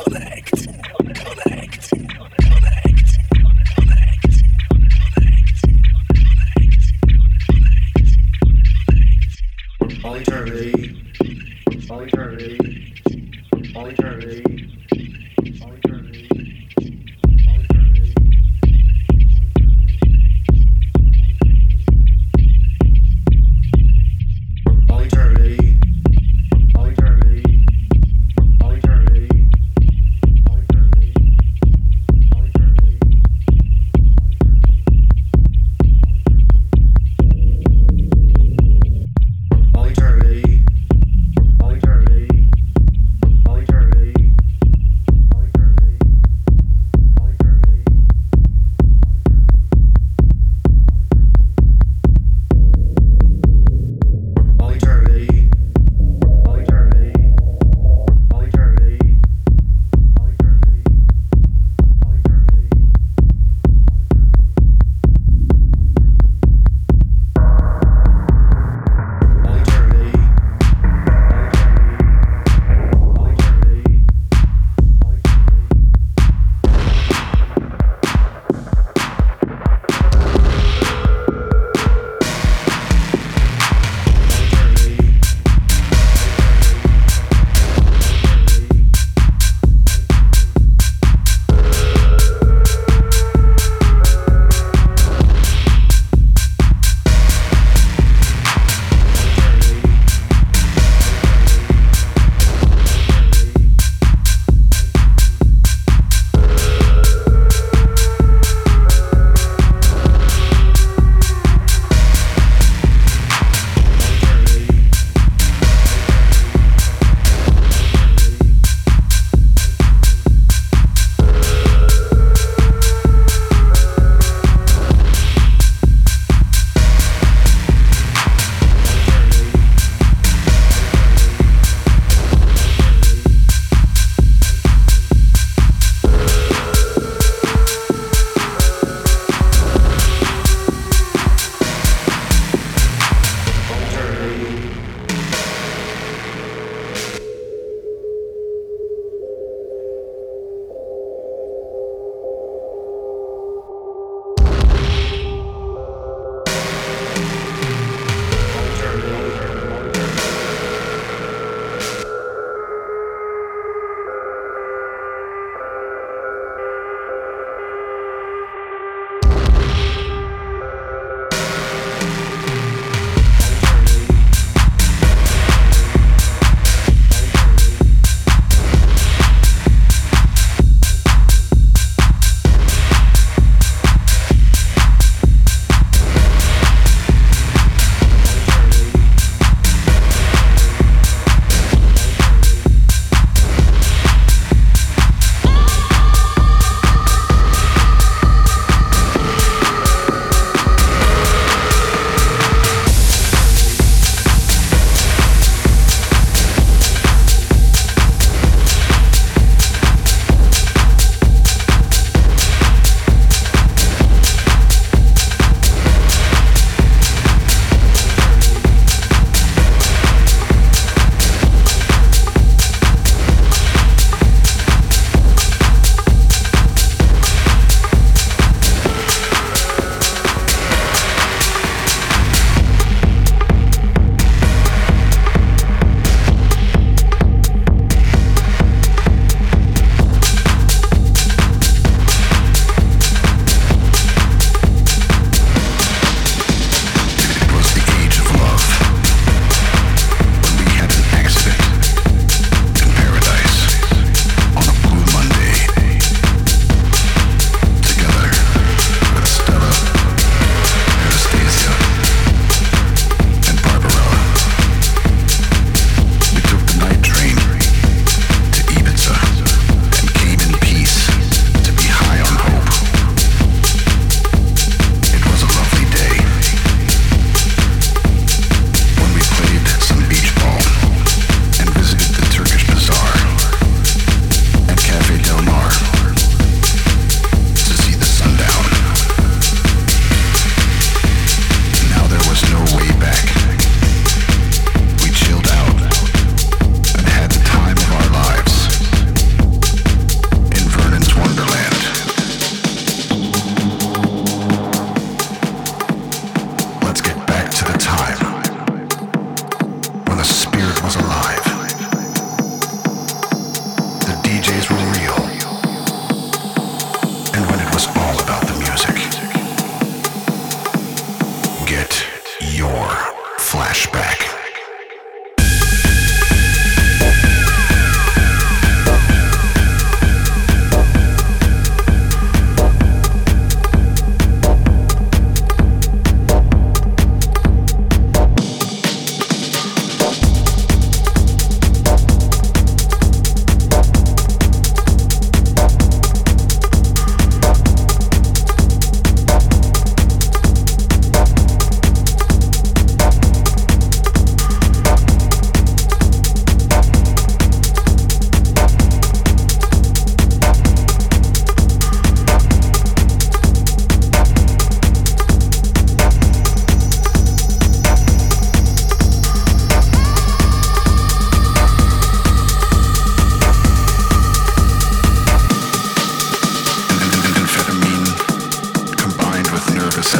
all eternity, all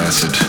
acid.